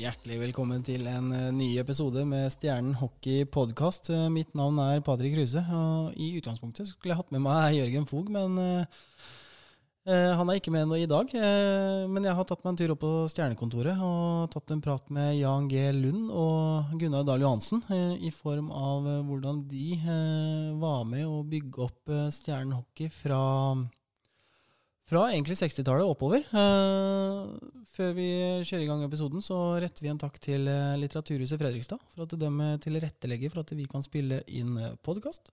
Hjertelig velkommen til en uh, ny episode med Stjernen hockey podkast. Uh, mitt navn er Patrick Kruse, og i utgangspunktet skulle jeg hatt med meg Jørgen Fog, men uh, han er ikke med i dag. men jeg har tatt meg en tur opp på Stjernekontoret og tatt en prat med Jan G. Lund og Gunnar Dahl Johansen i form av hvordan de var med å bygge opp Stjernen hockey fra fra egentlig 60-tallet oppover. Uh, før vi kjører i gang episoden, så retter vi en takk til uh, Litteraturhuset Fredrikstad for at de tilrettelegger for at vi kan spille inn eh, podkast.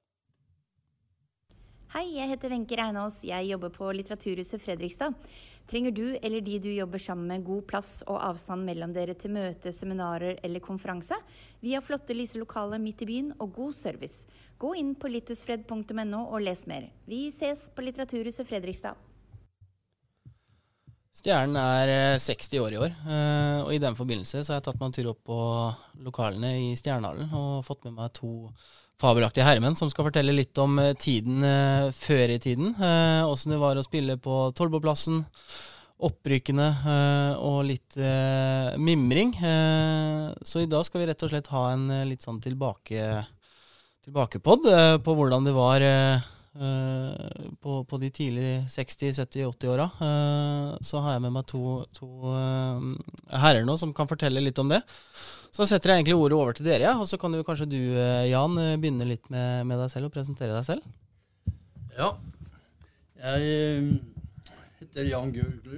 Hei, jeg heter Wenche Reinås. Jeg jobber på Litteraturhuset Fredrikstad. Trenger du eller de du jobber sammen med, god plass og avstand mellom dere til møte, seminarer eller konferanse? Vi har flotte, lyse lokaler midt i byen og god service. Gå inn på littusfred.no og les mer. Vi ses på Litteraturhuset Fredrikstad. Stjernen er 60 eh, år i år, eh, og i den forbindelse så har jeg tatt meg en tur opp på lokalene i Stjernehallen og fått med meg to fabelaktige herremenn som skal fortelle litt om eh, tiden før i tiden. Åssen det var å spille på Tolboplassen, opprykkene og litt mimring. Så i dag skal vi rett og slett ha en litt sånn tilbake, tilbakepod på hvordan det var på, på, de tidlige 60-, 70-, 80-åra uh, så har jeg med meg to, to uh, herrer nå som kan fortelle litt om det. Så setter jeg egentlig ordet over til dere, ja. og så kan du kanskje du, Jan, begynne litt med, med, deg selv og presentere deg selv. Ja. Jeg heter Jan Georg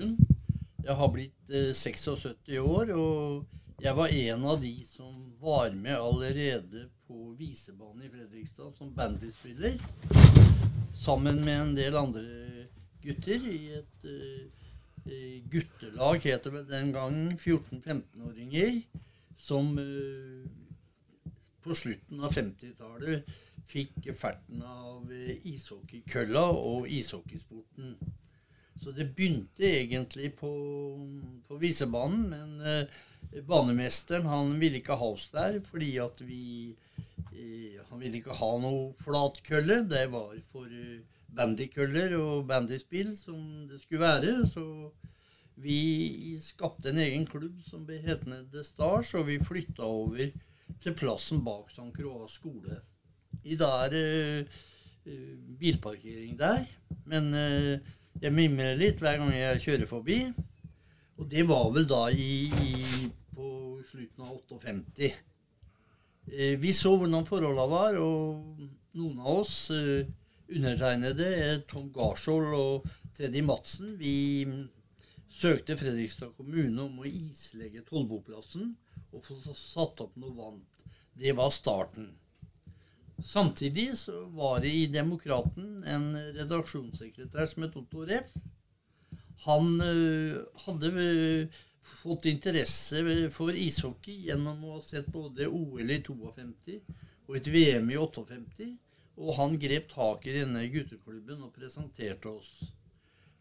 Jeg har blitt 76 år, og jeg var en av de som var med allerede på Visebanen i Fredrikstad som bandyspiller sammen med en del andre gutter i et uh, guttelag, het det vel den gangen, 14-15-åringer, som uh, på slutten av 50-tallet fikk ferten av ishockeykølla og ishockeysporten. Så det begynte egentlig på, på visebanen, men eh, banemesteren han ville ikke ha oss der fordi at vi han ville ikke ha noe flatkølle. Det var for eh, bandykøller og bandyspill som det skulle være. Så vi skapte en egen klubb som ble hetende The Stars, og vi flytta over til plassen bak St. Croix skole. I der er uh, bilparkering der, men uh, jeg mimrer litt hver gang jeg kjører forbi. Og det var vel da i, i, på slutten av 58. Eh, vi så hvordan forholdene var, og noen av oss, eh, undertegnede, Tom Garskjold og Teddy Madsen, vi søkte Fredrikstad kommune om å islegge Tollboplassen og få satt opp noe vann. Det var starten. Samtidig så var det i Demokraten en redaksjonssekretær som het Otto Reff. Han uh, hadde uh, fått interesse for ishockey gjennom å ha sett både OL i 52 og et VM i 58. Og han grep tak i denne gutteklubben og presenterte oss.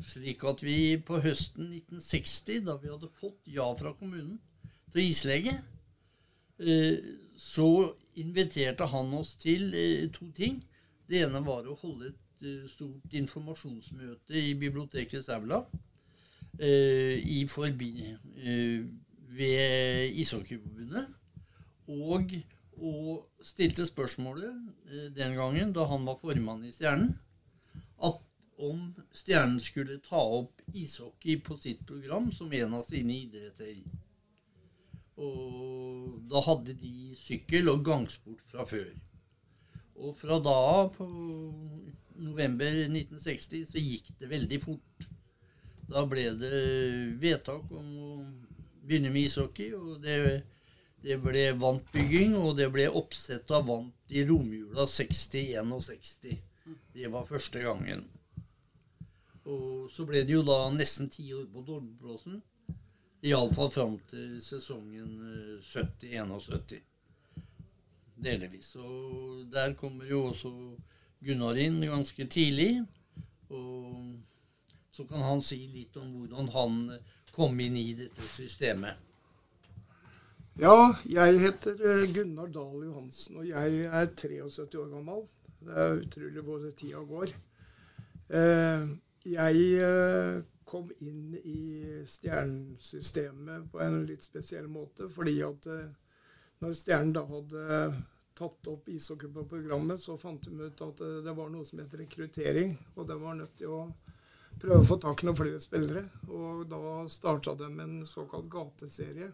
Slik at vi på høsten 1960, da vi hadde fått ja fra kommunen til islege, eh, så inviterte han oss til eh, to ting. Det ene var å holde et eh, stort informasjonsmøte i biblioteket Sævla Eh, i forbi, ved Ishockeyforbundet. Og, og stilte spørsmålet den gangen, da han var formann i Stjernen, at om Stjernen skulle ta opp ishockey på sitt program som en av sine idretter. Og da hadde de sykkel og gangsport fra før. Og fra da av, på november 1960, så gikk det veldig fort. Da ble det vedtak om å begynne med ishockey. og det, det ble vantbygging, og det ble oppsett av vant i romjula 60-61. Det var første gangen. Og så ble det jo da nesten ti år på Dolbblåsen. Iallfall fram til sesongen 70-71. Eh, Delvis. Og der kommer jo også Gunnar inn ganske tidlig. Og så kan han si litt om hvordan han eh, kom inn i dette systemet. Ja, jeg heter eh, Gunnar Dahl Johansen, og jeg er 73 år gammel. Det er utrolig hvor tida går. Jeg kom inn i stjernesystemet på en litt spesiell måte. Fordi at eh, når Stjernen da hadde tatt opp ishockey på programmet, så fant de ut at eh, det var noe som het rekruttering. Og de var nødt til å prøve å få tak i noen flere spillere. Og da starta de en såkalt gateserie.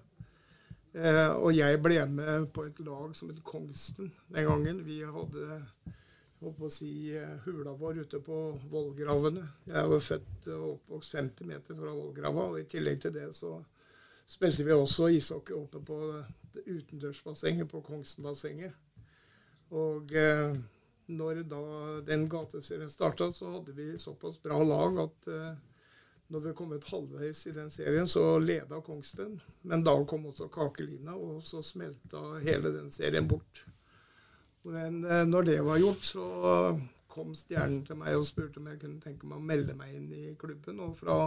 Eh, og jeg ble med på et lag som het Kongsten den gangen. Vi hadde holdt å si, eh, hula vår ute på vollgravene. Jeg er jo født og oppvokst 50 meter fra vollgrava, og i tillegg til det så spilte vi også ishockey oppe på utendørsbassenget på Kongsenbassenget. Og eh, når da den gateserien starta, så hadde vi såpass bra lag at eh, når vi kom et halvveis i den serien, så leda Kongsten. Men da kom også Kakelina, og så smelta hele den serien bort. Men eh, når det var gjort, så kom Stjernen til meg og spurte om jeg kunne tenke meg å melde meg inn i klubben. Og fra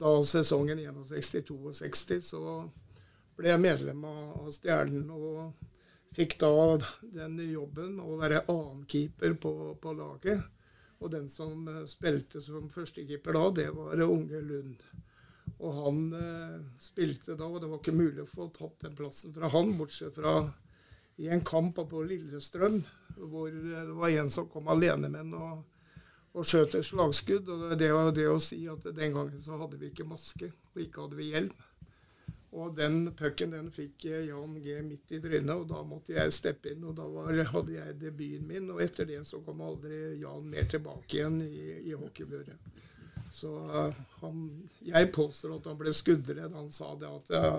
da sesongen 61-62 så ble jeg medlem av Stjernen og fikk da den jobben å være annenkeeper på, på laget. Og den som eh, spilte som førstekeeper da, det var Unge Lund. Og han eh, spilte da, og det var ikke mulig å få tatt den plassen fra han, bortsett fra i en kamp på Lillestrøm, hvor det var en som kom alene med den og, og skjøt et slagskudd. og det var det å si at Den gangen så hadde vi ikke maske, og ikke hadde vi hjelm. Og den pucken den fikk Jan G midt i trynet, og da måtte jeg steppe inn. Og da var, hadde jeg debuten min, og etter det så kom aldri Jan mer tilbake igjen i, i hockeybøret. Så uh, han, jeg påstår at han ble skuddredd. Han sa det at ja,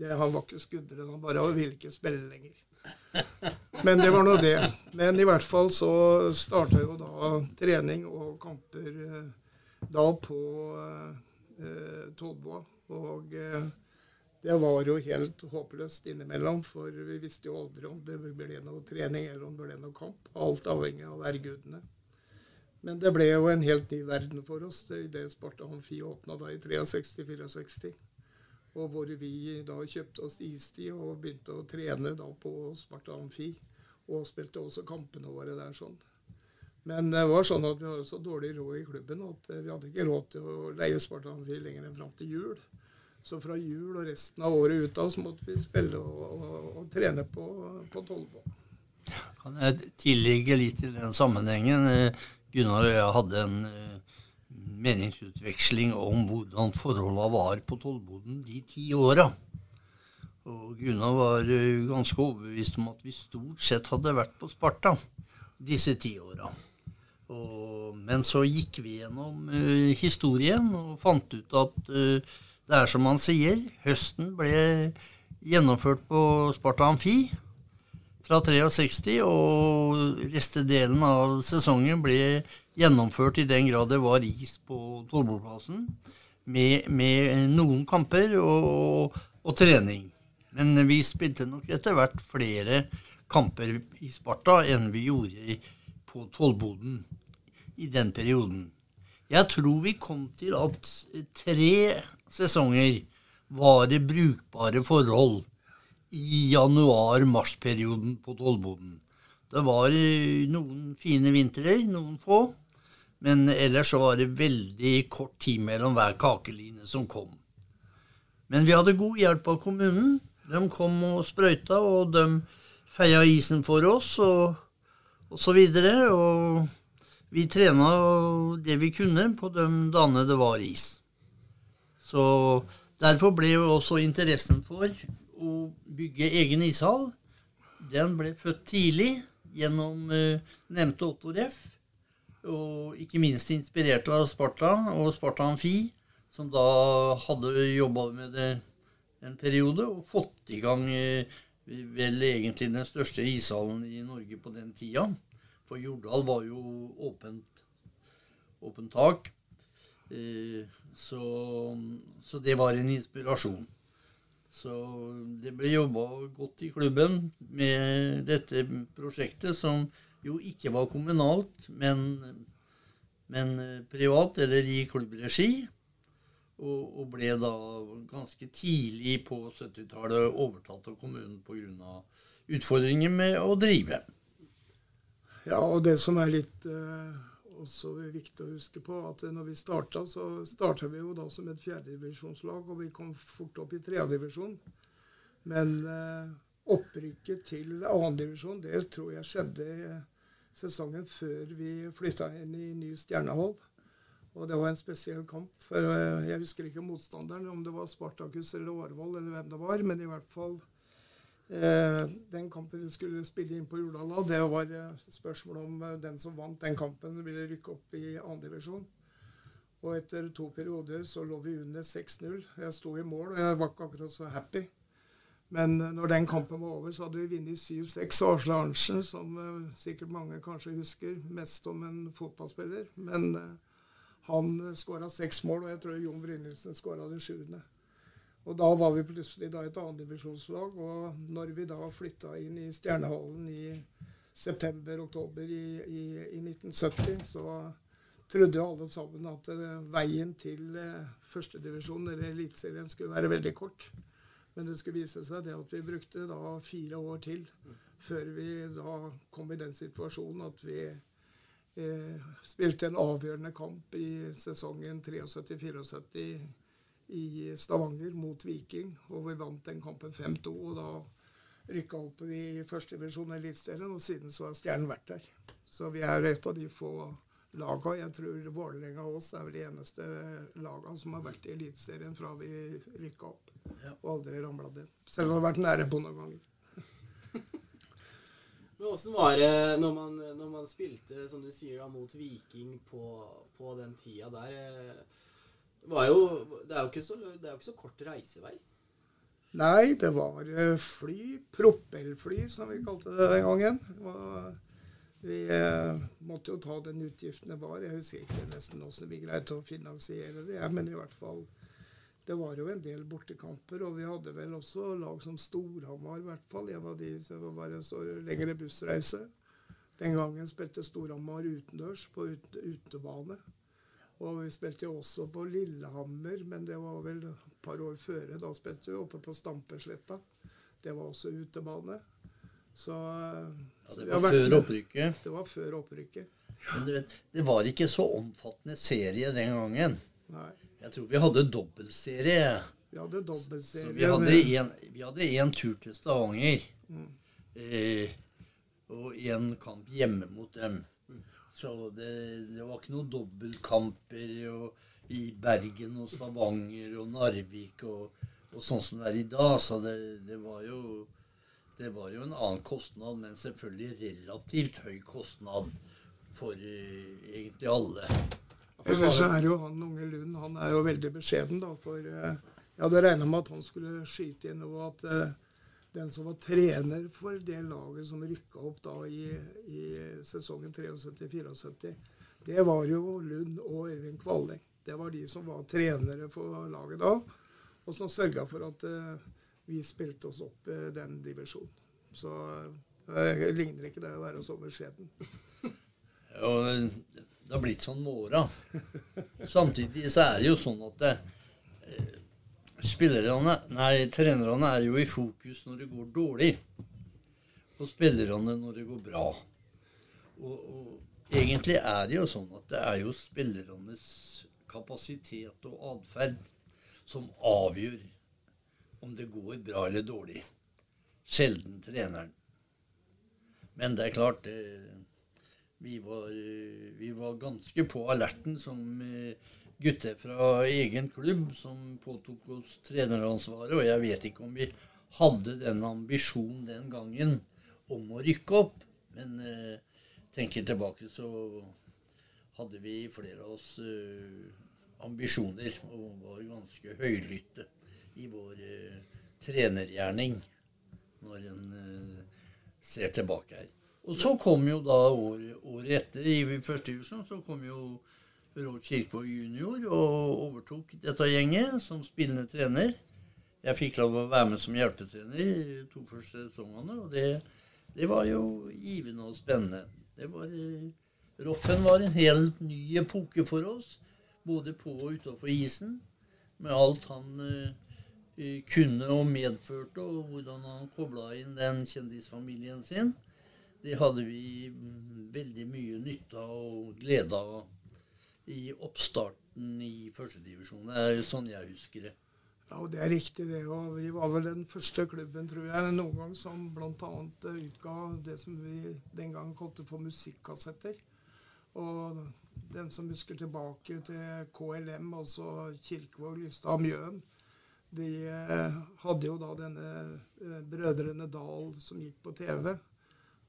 det, han var ikke skuddredd, han bare ville ikke spille lenger. Men det var nå det. Men i hvert fall så starta jo da trening og kamper eh, da på eh, Tollbua. Og eh, det var jo helt håpløst innimellom, for vi visste jo aldri om det ble noe trening eller om det ble noe kamp. Alt avhengig av værgudene. Men det ble jo en helt ny verden for oss i det Sparta Amfi åpna da i 63-64. Og hvor vi da kjøpte oss istid og begynte å trene da på Sparta Amfi. Og spilte også kampene våre der sånn. Men det var sånn at vi hadde så dårlig råd i klubben at vi hadde ikke råd til å leie Sparta Amfi lenger enn fram til jul. Så fra jul og resten av året ut av så måtte vi spille og, og, og trene på, på Tollbanen. Kan jeg tillegge litt i den sammenhengen? Gunnar og jeg hadde en meningsutveksling om hvordan forholda var på tollboden de ti åra. Og Gunnar var eh, ganske overbevist om at vi stort sett hadde vært på Sparta disse ti åra. Men så gikk vi gjennom uh, historien og fant ut at uh, det er som han sier, høsten ble gjennomført på Sparta Amfi fra 63, og restedelen av sesongen ble gjennomført i den grad det var is på Tollbordplassen, med, med, noen kamper og, og, trening. Men vi spilte nok etter hvert flere kamper i Sparta enn vi gjorde på Tollboden i den perioden. Jeg tror vi kom til at tre sesonger var det brukbare forhold i januar-mars-perioden på Tollboden. Det var noen fine vintre, noen få. Men ellers så var det veldig kort tid mellom hver kakeline som kom. Men vi hadde god hjelp av kommunen. De kom og sprøyta, og de feia isen for oss og, og så videre. Og vi trena det vi kunne på de dagene det var is. Så derfor ble også interessen for å bygge egen ishall. Den ble født tidlig gjennom uh, nevnte Otto Reff. Og ikke minst inspirert av Sparta og Sparta Amfi, som da hadde jobba med det en periode og fått i gang eh, vel egentlig den største ishallen i Norge på den tida. For Jordal var jo åpent, åpent tak. Eh, så, så, det var en inspirasjon. Så det ble jobba godt i klubben med dette prosjektet, som jo ikke var kommunalt, men, men privat eller i klubbregi. Og, og, ble da ganske tidlig på 70-tallet overtatt av kommunen pga. utfordringer med å drive. Ja, og det som er litt uh, også viktig å huske på at når vi starta, så starta vi jo da som et fjerdedivisjonslag, og vi kom fort opp i tredjedivisjon. Men eh, opprykket til annendivisjon, det tror jeg skjedde sesongen før vi flytta inn i ny stjernehall. Og det var en spesiell kamp. for eh, Jeg husker ikke motstanderen, om det var Spartakus eller Årvoll eller hvem det var. Men i hvert fall den kampen vi skulle spille inn på Jordala, det var eh, spørsmål om eh, den som vant den kampen, ville rykke opp i andredivisjon. Og etter to perioder så lå vi under 6-0. Jeg sto i mål, og jeg var ikke akkurat så happy. Men eh, når den kampen var over, så hadde vi vunnet 7-6. Arsle Arntzen, som sikkert mange kanskje husker, mest om en fotballspiller. Men han skåra seks mål, og jeg tror Jon Brynildsen skåra det sjuende. Og da var vi plutselig da et annendivisjonslag. Og når vi da flytta inn i Stjernehallen i september-oktober i, i, i, 1970, så trodde jo alle sammen at uh, veien til uh, førstedivisjon eller Eliteserien skulle være veldig kort. Men det skulle vise seg det at vi brukte da fire år til før vi da kom i den situasjonen at vi eh, spilte en avgjørende kamp i sesongen 73-74 i Stavanger mot Viking. Og vi vant den kampen 5-2. Og da rykka opp i førstedivisjon i Eliteserien, og siden så har Stjernen vært der. Så vi er et av de få laga. Jeg tror Vålerenga og oss er vel de eneste laga som har vært i Eliteserien fra vi rykka opp. Og aldri ramla ned. Selv om det har vært nære på noen ganger. Men åssen var det når man, når man, spilte, som du sier, da, mot Viking på, på den tida der? Eh, jo, det, er jo ikke så, det er jo ikke så kort reisevei. Nei, det var eh, fly. Propellfly, som vi kalte det den gangen. Vi eh, måtte jo ta den utgiften det var. Jeg husker ikke nesten hvordan vi greide å finansiere det, men i hvert fall Det var jo en del bortekamper, og vi hadde vel også lag som Storhamar, i hvert fall. En av de som var en lengre bussreise. Den gangen spilte Storhamar utendørs på ut, utebane. Og vi spilte jo også på Lillehammer, men det var vel et par år før. Da spilte vi oppe på Stampesletta. Det var også utebane. Så, ja, det var før opprykket? Det var før opprykket. Men du vet, det var ikke så omfattende serie den gangen. Nei. Jeg tror vi hadde dobbeltserie. Vi hadde dobbeltserie. Vi hadde, en, vi hadde en tur til Stavanger. Mm. Eh, og en kamp hjemme mot dem. Så det, det var ikke noen dobbeltkamper i Bergen og Stavanger og Narvik og, og sånn som det er i dag. Så det, det var jo det var jo en annen kostnad, men selvfølgelig relativt høy kostnad for uh, egentlig alle. Ellers så er jo han unge Lund han er jo veldig beskjeden, da. For uh, jeg hadde regna med at han skulle skyte inn noe at uh, den som var trener for det laget som rykka opp da i, i sesongen 73-74, det var jo Lund og Øyvind Kvaleng. Det var de som var trenere for laget da, og som sørga for at vi spilte oss opp i den divisjonen. Så eh, ligner ikke det å være så beskjeden. Ja, det har blitt sånn med åra. Samtidig så er det jo sånn at det, spillerne, nei, trenerne er jo i fokus når det går dårlig. Og spillerne når det går bra. Og, og egentlig er det jo sånn at det er jo spillernes kapasitet og atferd som avgjør om det går bra eller dårlig. Sjelden treneren. Men det er klart det, vi, var, vi, var, ganske på alerten som eh, gutter fra egen klubb som påtok oss treneransvaret. Og jeg vet ikke om vi hadde den ambisjonen den gangen om å rykke opp. Men eh, tenker tilbake, så hadde vi flere av oss eh, ambisjoner og var ganske høylytte i vår uh, trenergjerning når en uh, ser tilbake her. Og så kom jo da året, året etter, i første divisjon, så kom jo Råd Kirkvaag junior og overtok dette gjenget som spillende trener. Jeg fikk lov å være med som hjelpetrener i to første sesongene, og det, det var jo givende og spennende. Det var, uh, Roffen var en helt ny epoke for oss, både på og utafor isen, med alt han uh, kunne og medførte, og hvordan han kobla inn den kjendisfamilien sin. det hadde vi mm, veldig mye nytte av og glede av i oppstarten i førstedivisjon. Det er sånn jeg husker det. Ja, og Det er riktig, det. og Vi var vel den første klubben tror jeg, noen gang som bl.a. utga det som vi den gang kalte for musikkassetter. Og den som husker tilbake til KLM, altså Kirkevåg, Lystad, Mjøen, de eh, hadde jo da denne eh, Brødrene Dal som gikk på TV.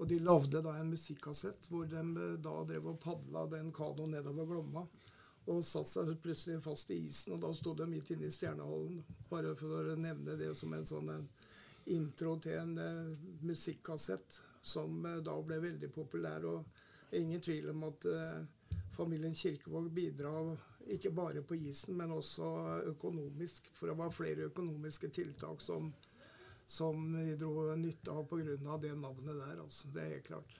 Og de lagde da en musikkassett hvor de eh, da drev og padla den kanoen nedover Glomma. Og satte seg plutselig fast i isen, og da sto de midt inne i Stjernehallen. Bare for å nevne det som en sånn en intro til en uh, musikkassett som uh, da ble veldig populær. Og ingen tvil om at uh, familien Kirkevåg bidra ikke bare på isen, men også økonomisk. For det var flere økonomiske tiltak som, som vi dro nytte av pga. det navnet der. Altså. Det er helt klart.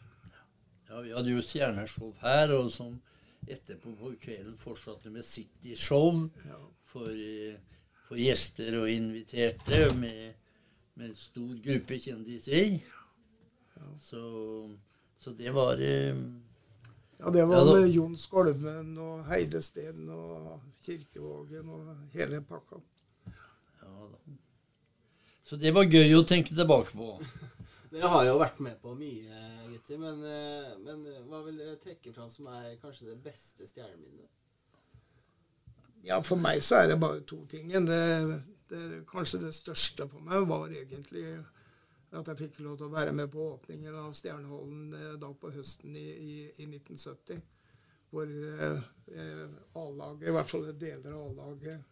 Ja, vi hadde jo stjerneshow her, og som etterpå på kvelden fortsatte med City Show Ja. for, eh, for gjester og inviterte med, med en stor gruppe kjendiser. Så, så det var eh, Ja, det var Ja, med Jon Skolmen og Heide Steen og Kirkevågen og hele pakka. ja, da. Så det var gøy å tenke tilbake på. Dere har jo vært med på mye, gutter. Men, eh, men hva vil dere trekke fram som er kanskje det beste stjerneminnet? Ja, for meg så er det bare to ting. Det, det, kanskje det største for meg var egentlig at jeg fikk lov til å være med på åpningen av Stjernehallen eh, da på høsten i, i, i 1970. Hvor eh, eh, A-laget, i hvert fall deler av A-laget, eh,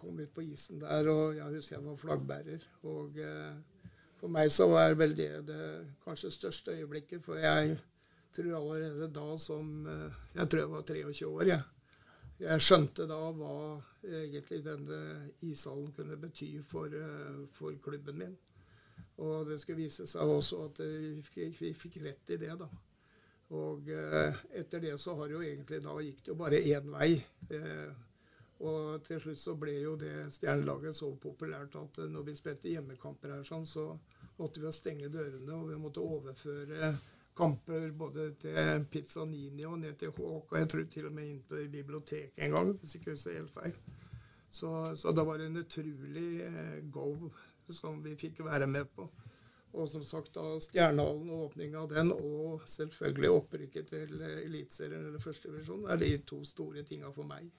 kom ut på isen der. Og jeg husker jeg var flaggbærer. Og eh, for meg så var vel det det kanskje største øyeblikket. For jeg tror allerede da som eh, Jeg tror jeg var 23 år, jeg. Jeg skjønte da hva egentlig denne ishallen kunne bety for, eh, for klubben min. Og det skulle vise seg også at eh, vi fikk, vi fikk rett i det, da. Og eh, etter det så har jo egentlig da gikk det jo bare én vei. Eh, og til slutt så ble jo det stjernelaget så populært at eh, når vi spilte hjemmekamper her, sånn, så måtte vi stenge dørene, og vi måtte overføre kamper både til Pizzanini og ned til Håk, og jeg tror til og med inn på biblioteket en gang, hvis ikke husker helt feil. Så, så det var en utrolig eh, go som vi fikk være med på. Og som sagt, da Stjernehallen og åpninga av den, og selvfølgelig opprykket til eh, Eliteserien eller førstedivisjon, er de to store tinga for meg.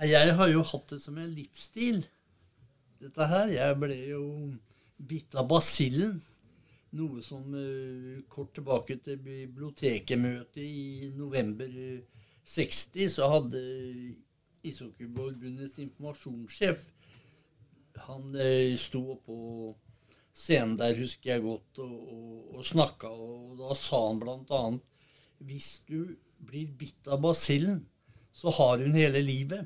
Jeg har jo hatt det som en livsstil, dette her. Jeg ble jo bitt av basillen. Noe som uh, kort tilbake til bibliotekemøtet i november eh, 60, så hadde Ishockeyforbundets informasjonssjef Han uh, sto på scenen der, husker jeg godt, og, og, og snakka, og da sa han blant annet Hvis du blir bitt av basillen, så har hun hele livet.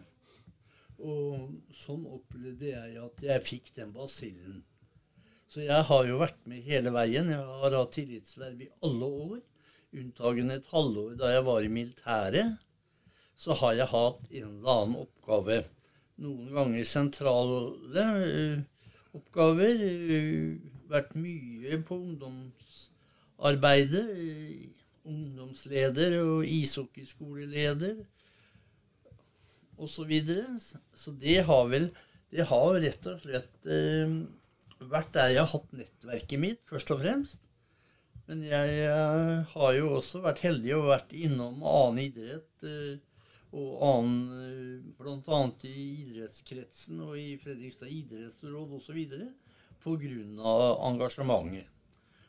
Og sånn opplevde jeg at jeg fikk den basillen. Så jeg har jo vært med hele veien. Jeg har hatt tillitsverv i alle år. Unntagen et halvår da jeg var i militæret. Så har jeg hatt en eller annen oppgave. Noen ganger sentrale eh, oppgaver. eh, vært mye på ungdomsarbeidet. eh, ungdomsleder og ishockeyskoleleder osv. Så, videre. så det har vel Det har rett og slett eh, vært der jeg har hatt nettverket mitt, først og fremst. Men jeg eh, har jo også vært heldig og vært innom annen idrett. Eh, og annen eh, Bl.a. i idrettskretsen og i Fredrikstad idrettsråd osv. Pga. engasjementet.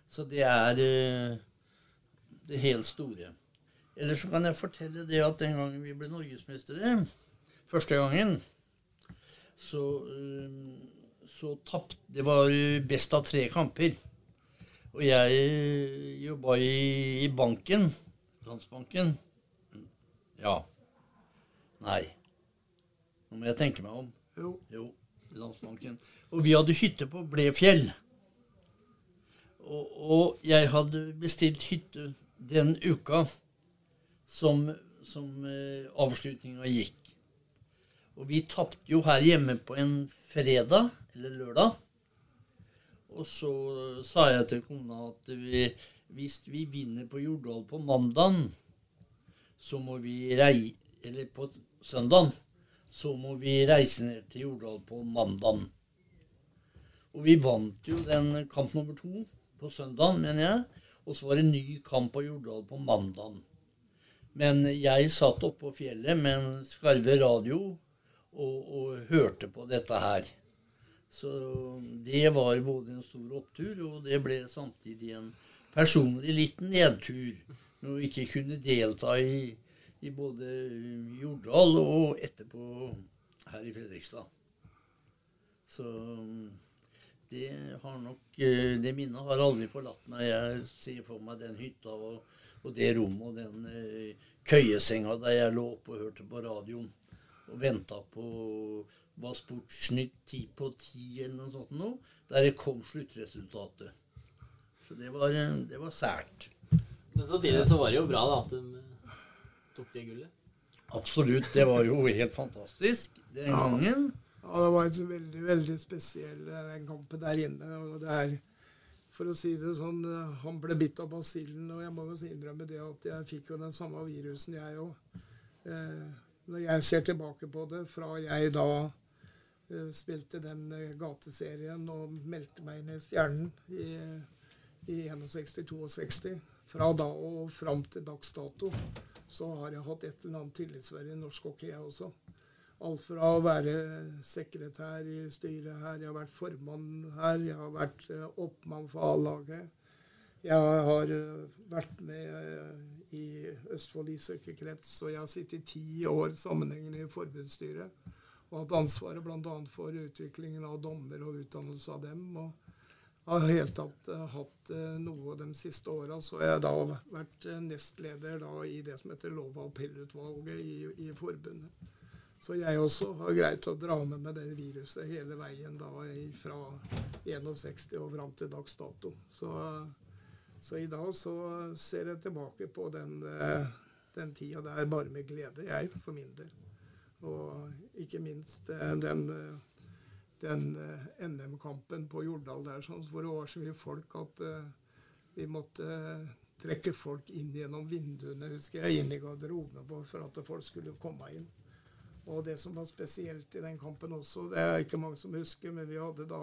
Så det er det helt store. Ellers så kan jeg fortelle det at den gangen vi ble norgesmestere, første gangen, så, eh, så tapte Det var best av tre kamper. Og jeg jobba i, i banken. Landsbanken. Ja. Nei. Nå må jeg tenke meg om. Jo. Jo, Landsbanken. Og vi hadde hytte på Blefjell. Og, og jeg hadde bestilt hytte den uka som, som eh, avslutninga gikk. Og vi tapte jo her hjemme på en fredag eller lørdag. Og så sa jeg til kona at vi, hvis vi vinner på Jordal på mandag, så må vi rei... Eller på søndag, så må vi reise ned til Jordal på mandag. Og vi vant jo den kamp nummer to på søndag, mener jeg. Og så var det ny kamp på Jordal på mandag. Men jeg satt oppe på fjellet med en skarve radio og, og, hørte på dette her. Så det var både en stor opptur, og det ble samtidig en personlig liten nedtur. Når vi ikke kunne delta i i både Jordal og etterpå her i Fredrikstad. Så det har nok eh, Det minnet har aldri forlatt meg. Jeg ser for meg den hytta og, og det rommet og den uh, køyesenga der jeg lå oppe og hørte på radioen og venta på var Sportsnytt ti på ti eller noe sånt noe, der det kom sluttresultatet. Så det var, eh, det var sært. Men samtidig så var det jo bra da at de tok det gullet? Absolutt. Det var jo helt fantastisk den ja. gangen. Ja, det var en veldig, veldig spesiell den eh, kampen der inne. og det er for å si det sånn, eh, Han ble bitt av basillen, og jeg må jo innrømme det at jeg fikk jo den samme virusen, jeg òg. Eh, når jeg ser tilbake på det, fra jeg da uh, spilte den eh, gateserien og meldte meg inn i Stjernen i, i 61-62, fra da og fram til dags dato, så har jeg hatt et eller annet tillitsverv i norsk hockey, jeg også. Alt fra å være sekretær i styret her, jeg har vært formann her, jeg har vært eh, oppmann for A-laget. Jeg har vært med i Østfold ishockeykrets, og jeg har sittet ti år sammenhengende i forbundsstyret. Og hatt ansvaret bl.a. for utviklingen av dommer og utdannelse av dem. og har helt tatt uh, hatt uh, noe de siste åra. Så jeg har da vært uh, nestleder da, i det som heter lov- og appellutvalget i, i, forbundet. Så jeg også har greit å dra med meg det viruset hele veien da fra 61 og fram til dags dato. Så, så, i dag så ser jeg tilbake på den, den tida der bare med glede, jeg, for min del. Og ikke minst den den uh, NM-kampen på Jordal der, sånn, hvor det var så mye folk at vi måtte trekke folk inn gjennom vinduene, husker jeg, inn i garderobene for at folk skulle komme inn. Og det som var spesielt i den kampen også, det er ikke mange som husker, men vi hadde da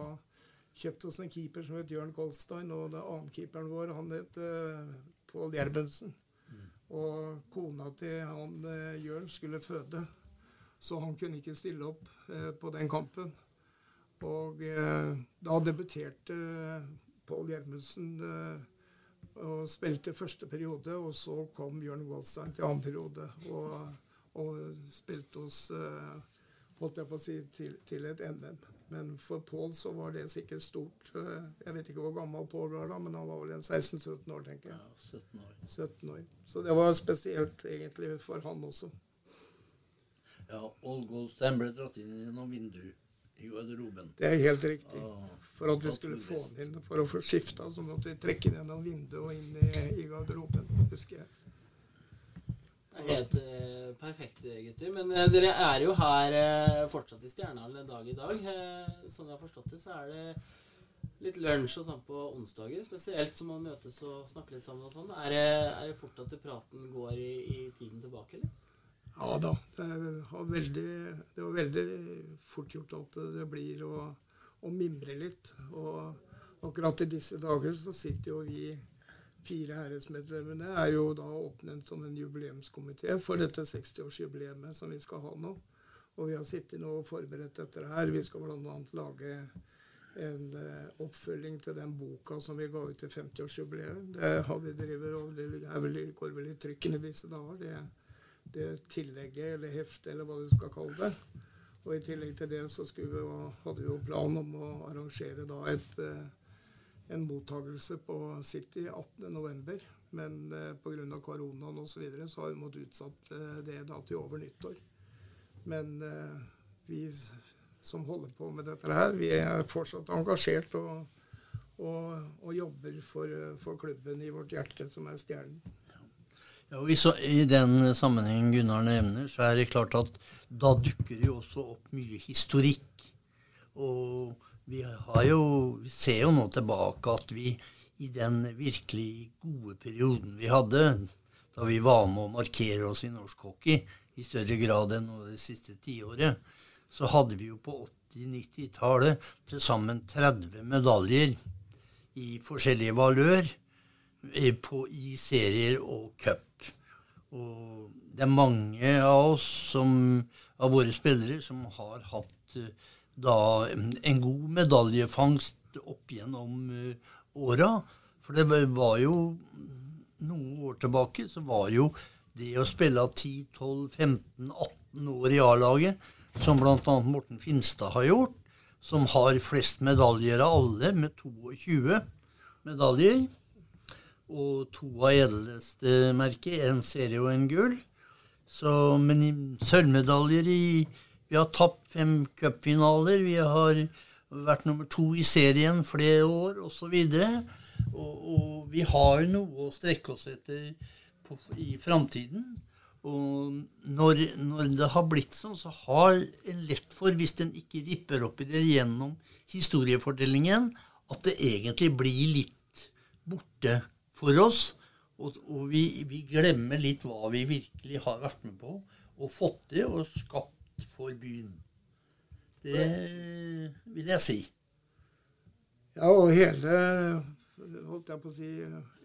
kjøpt oss en keeper som het Jørn Goldstein, og den annen keeperen vår, han het Pål Gjerbundsen. Mm. Og kona til han Jørn skulle føde, så han kunne ikke stille opp på den kampen. Og da debuterte Pål Gjermundsen og spilte første periode. Og så kom Bjørn Goldstein til annen periode og, og spilte oss holdt jeg på å si, til, til et NM. Men for Pål så var det sikkert stort. Jeg vet ikke hvor gammel Pål var da, men han var vel 16-17 år, tenker jeg. Ja, 17 år. 17 år. Så det var spesielt egentlig for han også. Ja, Old Goldstein ble dratt inn gjennom vinduet i garderoben. Det er helt riktig. For at vi skulle få han inn for å få skifta, så måtte vi trekke ned gjennom vinduet og inn i, i garderoben, husker jeg. Helt uh, perfekt, gutter. Men uh, dere er jo her uh, fortsatt i Stjernehallen en dag i dag. sånn jeg har forstått det, så er det litt lunsj og sånn på onsdager. Spesielt som man møtes og snakker litt sammen og sånn. Er, er, det fort at praten går i, i tiden tilbake, eller? Ja da. Det, var veldig, det var veldig fort gjort at det blir å, å mimre litt. Og akkurat i disse dager så sitter jo vi fire herresmedlemmene er jo da oppnevnt som en jubileumskomité for dette 60-årsjubileet som vi skal ha nå. Og vi har sittet nå og forberedt dette her. Vi skal bl.a. lage en uh, oppfølging til den boka som vi ga ut til 50-årsjubileet. Det har vi driver, og det vel, går vel i trykken i disse dager. det det tillegget, eller heftet, eller hva du skal kalle det. Og i tillegg til det så vi, hadde vi jo plan om å arrangere da et, eh, en mottagelse på City 18.11. Men eh, pga. koronaen osv. Så, videre, så har vi måttet utsatt eh, det da til over nyttår. Men eh, vi som holder på med dette her, vi er fortsatt engasjert og, og, og jobber for, for klubben i vårt hjerte, som er Stjernen. Ja, og I den sammenheng Gunnar nevner, så er det klart at da dukker det jo også opp mye historikk. Og Vi, har jo, vi ser jo nå tilbake at vi i den virkelig gode perioden vi hadde, da vi var med å markere oss i norsk hockey i større grad enn det siste tiåret, så hadde vi jo på 80-90-tallet til sammen 30 medaljer i forskjellige valør på, i serier og cup. Og det er mange av oss som, av våre spillere som har hatt eh, da en god medaljefangst opp gjennom uh, åra. For det var jo noen år tilbake så var jo det å spille 10-12-15-18 år i A-laget, som bl.a. Morten Finstad har gjort, som har flest medaljer av alle, med 22 medaljer og to av edelste merket, en serie og en gull. Så, men i sølvmedaljer i Vi har tapt fem cupfinaler. Vi har vært nummer to i serien flere år, osv. Og, og, og vi har noe å strekke oss etter på, i framtiden. Og når, når, det har blitt sånn, så har en lett for, hvis en ikke ripper opp i det gjennom historiefortellingen, at det egentlig blir litt borte for oss. Og, og vi, vi, glemmer litt hva vi virkelig har vært med på og fått til og skapt for byen. Det vil jeg si. Ja, og hele holdt jeg på å si,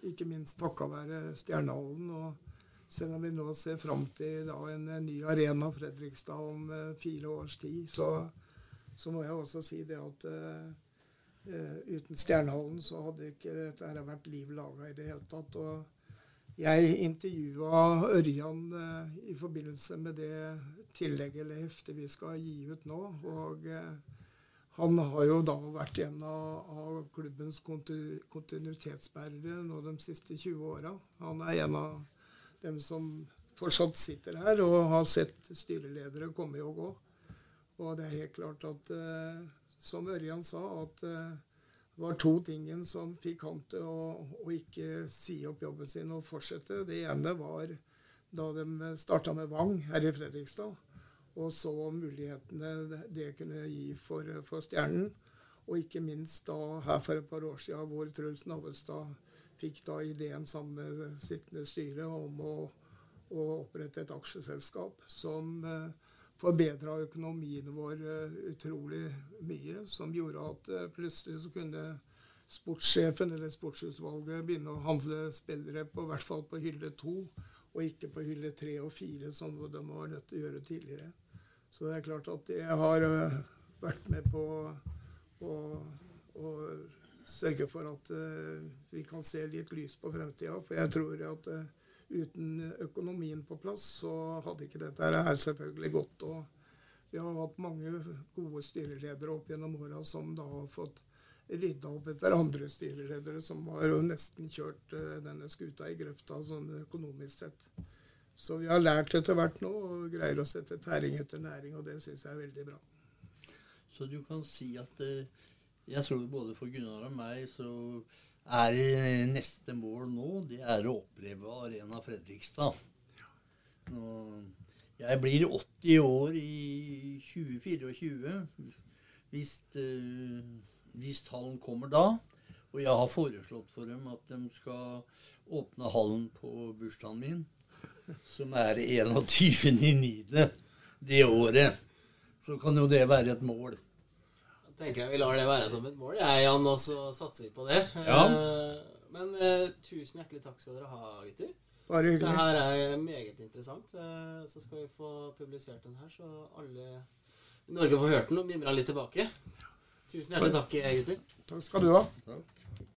Ikke minst takka være Stjernehallen. Og selv om vi nå ser fram til da, en, ny arena Fredrikstad om uh, fire års tid, så, så, må jeg også si det at uh, uten Stjernehallen så hadde ikke dette vært liv laga i det hele tatt. Og jeg intervjua Ørjan uh, i forbindelse med det tillegget eller hefte vi skal gi ut nå. Og uh, han har jo da vært en av, av klubbens kontu, kontinuitetsbærere nå de siste 20 åra. Han er en av dem som fortsatt sitter her og har sett styreledere komme og gå. Og det er helt klart at som Ørjan sa, at eh, det var to ting som fikk han til å, å, ikke si opp jobben sin og fortsette. Det ene var da de starta med Vang her i Fredrikstad, og så mulighetene det kunne gi for, for Stjernen. Og ikke minst da her for et par år siden, hvor Truls Navestad fikk da ideen sammen med sittende styre om å, å opprette et aksjeselskap som uh, forbedra økonomien vår uh, utrolig mye, som gjorde at uh, plutselig så kunne sportssjefen eller sportsutvalget begynne å handle spillere på hvert fall på hylle to, og ikke på hylle tre og fire, som de var nødt til å gjøre tidligere. Så det er klart at jeg har uh, vært med på å, å sørge for at vi kan se litt lys på fremtida. For jeg tror at uten økonomien på plass, så hadde ikke dette her selvfølgelig gått. Og vi har hatt mange gode styreledere opp gjennom åra som da har fått rydda opp etter andre styreledere som har jo nesten kjørt uh, denne skuta i grøfta sånn økonomisk sett. Så vi har lært etter hvert nå og greier å sette tæring etter næring, og det syns jeg er veldig bra. Så du kan si at uh, jeg tror både for Gunnar og meg så er neste mål nå, det er å oppleve Arena Fredrikstad. jeg blir 80 år i 2024 hvis, uh, hvis hallen kommer da. Og jeg har foreslått for dem at de skal åpne hallen på bursdagen min, som er 21.9. det året. Så kan jo det være et mål tenker jeg vi lar det være som et mål, jeg, Jan, og så satser vi på det. Ja. Uh, men uh, tusen hjertelig takk skal dere ha, gutter. Bare hyggelig. Det her er meget interessant. Uh, så skal vi få publisert den her, så alle i Norge får hørt den og mimra litt tilbake. Tusen hjertelig takk, gutter. Takk skal du ha. Takk.